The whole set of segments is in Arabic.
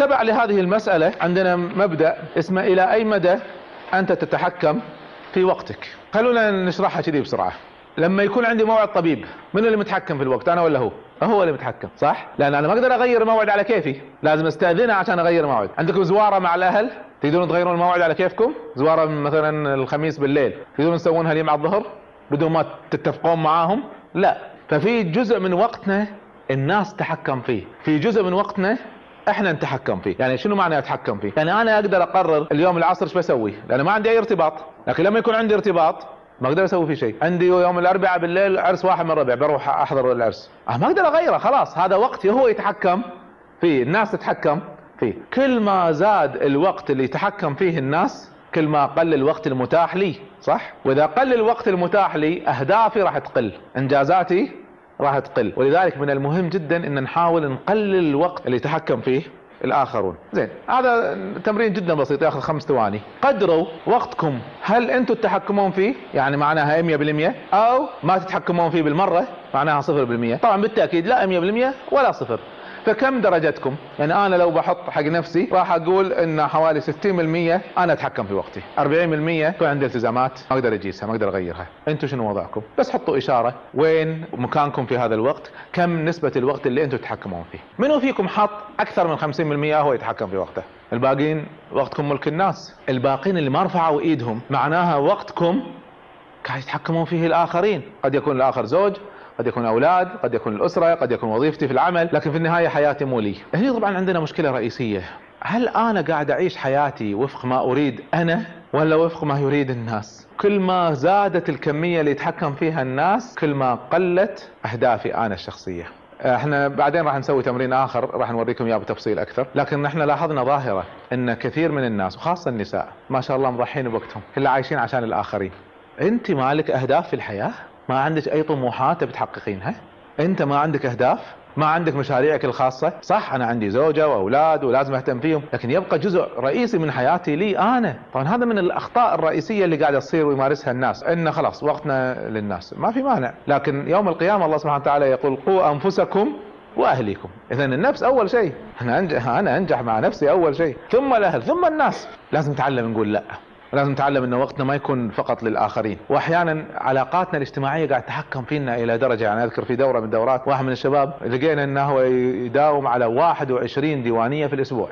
تبع لهذه المسألة عندنا مبدأ اسمه إلى أي مدى أنت تتحكم في وقتك. خلونا نشرحها كذي بسرعة. لما يكون عندي موعد طبيب من اللي متحكم في الوقت أنا ولا هو؟ هو اللي متحكم صح؟ لأن أنا ما أقدر أغير الموعد على كيفي. لازم أستأذنه عشان أغير الموعد. عندكم زوارة مع الأهل؟ تقدرون تغيرون الموعد على كيفكم؟ زوارة مثلا الخميس بالليل. تقدرون تسوونها اليوم على الظهر بدون ما تتفقون معاهم؟ لا. ففي جزء من وقتنا الناس تحكم فيه. في جزء من وقتنا إحنا نتحكم فيه. يعني شنو معنى أتحكم فيه؟ يعني أنا أقدر أقرر اليوم العصر إيش بسوي؟ لأن ما عندي أي ارتباط. لكن لما يكون عندي ارتباط ما أقدر أسوي فيه شيء. عندي يوم الأربعاء بالليل عرس واحد من ربع بروح أحضر العرس. أه ما أقدر أغيره خلاص. هذا وقتي هو يتحكم فيه. الناس تتحكم فيه. كل ما زاد الوقت اللي يتحكم فيه الناس كل ما قل الوقت المتاح لي صح؟ وإذا قل الوقت المتاح لي أهدافي راح تقل. إنجازاتي راح تقل. ولذلك من المهم جدا إن نحاول نقلل الوقت اللي يتحكم فيه الآخرون. زين هذا تمرين جدا بسيط ياخذ خمس ثواني. قدروا وقتكم. هل أنتم تتحكمون فيه؟ يعني معناها 100% أو ما تتحكمون فيه بالمرة؟ معناها 0% طبعا بالتأكيد لا 100% ولا صفر. فكم درجتكم؟ يعني أنا لو بحط حق نفسي راح أقول إن حوالي 60% أنا أتحكم في وقتي. 40% يكون عندي التزامات ما أقدر أجيسها ما أقدر أغيرها. أنتم شنو وضعكم؟ بس حطوا إشارة. وين مكانكم في هذا الوقت؟ كم نسبة الوقت اللي أنتم تتحكمون فيه؟ منو فيكم حط أكثر من 50% هو يتحكم في وقته؟ الباقيين وقتكم ملك الناس. الباقين اللي ما رفعوا إيدهم معناها وقتكم قاعد يتحكمون فيه الآخرين. قد يكون الآخر زوج قد يكون أولاد قد يكون الأسرة قد يكون وظيفتي في العمل لكن في النهاية حياتي مو لي. هنا طبعا عندنا مشكلة رئيسية. هل أنا قاعد أعيش حياتي وفق ما أريد أنا ولا وفق ما يريد الناس؟ كل ما زادت الكمية اللي يتحكم فيها الناس كل ما قلت أهدافي أنا الشخصية. إحنا بعدين راح نسوي تمرين آخر راح نوريكم إياه بتفصيل أكثر. لكن إحنا لاحظنا ظاهرة إن كثير من الناس وخاصة النساء ما شاء الله مضحين بوقتهم كلها عايشين عشان الآخرين. أنت مالك أهداف في الحياة؟ ما عندك أي طموحات بتحققينها أنت ما عندك أهداف؟ ما عندك مشاريعك الخاصة؟ صح أنا عندي زوجة وأولاد ولازم أهتم فيهم لكن يبقى جزء رئيسي من حياتي لي أنا. طبعا هذا من الأخطاء الرئيسية اللي قاعدة تصير ويمارسها الناس إن خلاص وقتنا للناس. ما في مانع لكن يوم القيامة الله سبحانه وتعالى يقول قوا أنفسكم وأهليكم. اذا النفس أول شيء. أنا أنجح أنا أنجح مع نفسي أول شيء. ثم الأهل ثم الناس. لازم نتعلم نقول لا. لازم نتعلم إن وقتنا ما يكون فقط للآخرين. وأحيانا علاقاتنا الاجتماعية قاعد تحكم فينا إلى درجة. يعني أذكر في دورة من الدورات واحد من الشباب لقينا إنه هو يداوم على 21 ديوانية في الأسبوع.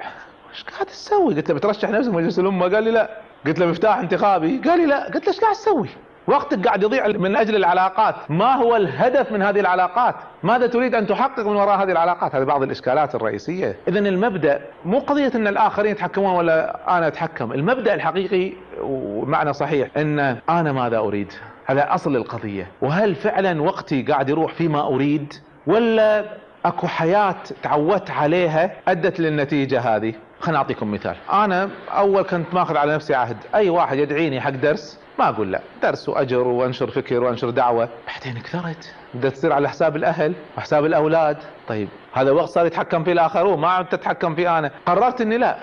إيش قاعد تسوي؟ قلت له بترشح نفسك مجلس الأمة؟ قال لي لا. قلت له مفتاح انتخابي. قال لي لا. قلت له إيش قاعد تسوي؟ وقتك قاعد يضيع من أجل العلاقات. ما هو الهدف من هذه العلاقات؟ ماذا تريد أن تحقق من وراء هذه العلاقات؟ هذه بعض الإشكالات الرئيسية. اذا المبدأ مو قضية إن الآخرين يتحكمون ولا أنا أتحكم. المبدأ الحقيقي ومعنى صحيح إن أنا ماذا أريد؟ هذا أصل القضية. وهل فعلا وقتي قاعد يروح فيما أريد؟ ولا أكو حياة تعودت عليها أدت للنتيجة هذه؟ خليني أعطيكم مثال. أنا أول كنت ماخذ على نفسي عهد. أي واحد يدعيني حق درس؟ ما أقول لا. درس وأجر وأنشر فكر وأنشر دعوة. بعدين كثرت بدأت تصير على حساب الأهل وحساب الأولاد. طيب هذا وقت صار يتحكم فيه الاخرون ما عاد تتحكم فيه أنا. قررت إني لا.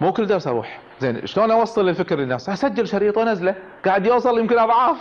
مو كل درس أروح. زين شلون أوصل الفكر للناس؟ أسجل شريط وانزله قاعد يوصل يمكن أضعاف.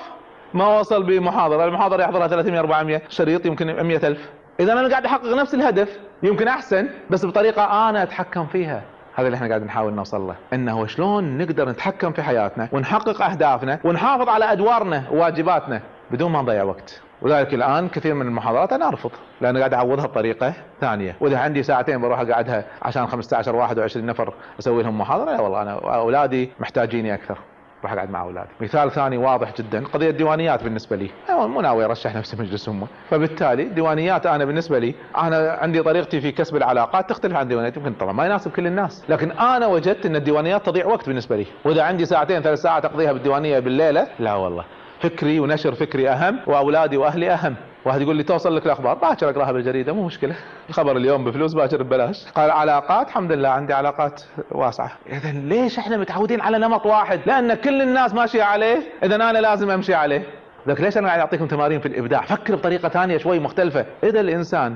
ما وصل بمحاضرة. المحاضرة يحضرها 300 400 شريط يمكن 100000 إذا أنا قاعد أحقق نفس الهدف يمكن أحسن بس بطريقة أنا أتحكم فيها. هذا اللي إحنا قاعد نحاول نوصل له. إنه شلون نقدر نتحكم في حياتنا ونحقق أهدافنا ونحافظ على أدوارنا وواجباتنا. بدون ما نضيع وقت. ولذلك الآن كثير من المحاضرات أنا أرفض لأن قاعد أعوضها بطريقة ثانية. وإذا عندي ساعتين بروح أقعدها عشان 15 21 نفر أسوي لهم محاضرة لا والله أنا أولادي محتاجيني أكثر. راح أقعد مع أولادي. مثال ثاني واضح جدا قضية الديوانيات بالنسبة لي. أنا مو ناوي أرشح نفسي مجلس أمة. فبالتالي ديوانيات أنا بالنسبة لي أنا عندي طريقتي في كسب العلاقات تختلف عن ديوانيات يمكن طبعا ما يناسب كل الناس. لكن أنا وجدت إن الديوانيات تضيع وقت بالنسبة لي. وإذا عندي ساعتين ثلاث ساعات أقضيها بالديوانية بالليلة لا والله. فكري ونشر فكري أهم وأولادي وأهلي أهم. واحد يقول لي توصل لك الأخبار. باكر أقراها بالجريدة مو مشكلة. الخبر اليوم بفلوس باكر ببلاش. قال علاقات؟ الحمد لله عندي علاقات واسعة. اذا ليش إحنا متعودين على نمط واحد؟ لأن كل الناس ماشية عليه اذا أنا لازم أمشي عليه. لك ليش أنا قاعد أعطيكم تمارين في الإبداع؟ فكر بطريقة ثانية شوي مختلفة. إذا الإنسان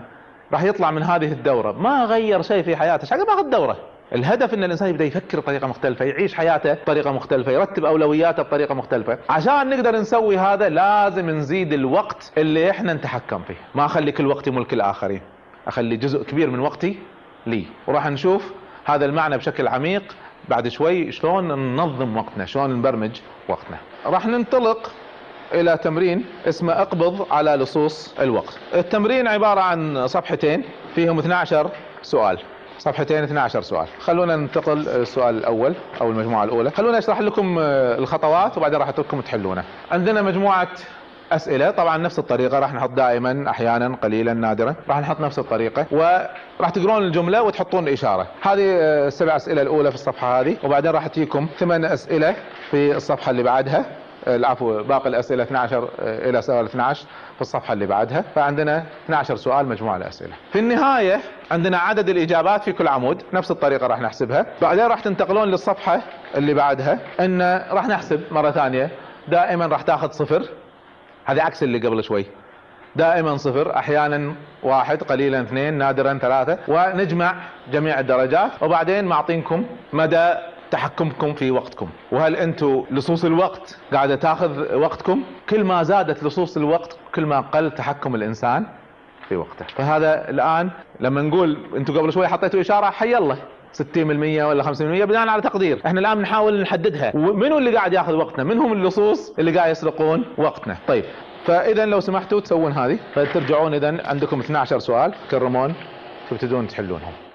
راح يطلع من هذه الدورة ما غير شيء في حياته. عقب أخذ دورة. الهدف إن الإنسان يبدأ يفكر بطريقة مختلفة يعيش حياته بطريقة مختلفة يرتب أولوياته بطريقة مختلفة. عشان نقدر نسوي هذا لازم نزيد الوقت اللي إحنا نتحكم فيه. ما أخلي كل وقتي ملك الآخرين. أخلي جزء كبير من وقتي لي. وراح نشوف هذا المعنى بشكل عميق بعد شوي شلون ننظم وقتنا شلون نبرمج وقتنا. راح ننطلق إلى تمرين اسمه اقبض على لصوص الوقت. التمرين عبارة عن صفحتين فيهم 12 سؤال. صفحتين 12 سؤال. خلونا ننتقل للسؤال الأول أو المجموعة الأولى. خلونا أشرح لكم الخطوات وبعدين راح أترككم تحلونه. عندنا مجموعة أسئلة طبعا نفس الطريقة راح نحط دائما أحيانا قليلا نادرا راح نحط نفس الطريقة وراح تقرون الجملة وتحطون اشارة هذه السبع أسئلة الأولى في الصفحة هذه وبعدين راح تجيكم ثمان أسئلة في الصفحة اللي بعدها. العفو باقي الأسئلة 12 إلى سؤال 12 في الصفحة اللي بعدها. فعندنا 12 سؤال مجموعة الأسئلة. في النهاية عندنا عدد الإجابات في كل عمود نفس الطريقة راح نحسبها. بعدين راح تنتقلون للصفحة اللي بعدها إن راح نحسب مرة ثانية دائما راح تاخذ صفر. هذه عكس اللي قبل شوي. دائما صفر أحيانا واحد قليلا اثنين نادرا ثلاثة. ونجمع جميع الدرجات. وبعدين معطينكم مدى تحكمكم في وقتكم. وهل أنتم لصوص الوقت قاعدة تاخذ وقتكم؟ كل ما زادت لصوص الوقت كل ما قل تحكم الإنسان في وقته. فهذا الآن لما نقول أنتم قبل شوي حطيتوا إشارة حي الله 60% ولا 50% بناء على تقدير. إحنا الآن بنحاول نحددها. ومنو اللي قاعد ياخذ وقتنا؟ من هم اللصوص اللي قاعد يسرقون وقتنا. طيب فاذا لو سمحتوا تسوون هذه. فترجعون اذا عندكم 12 سؤال. تكرمون تبتدون تحلونهم.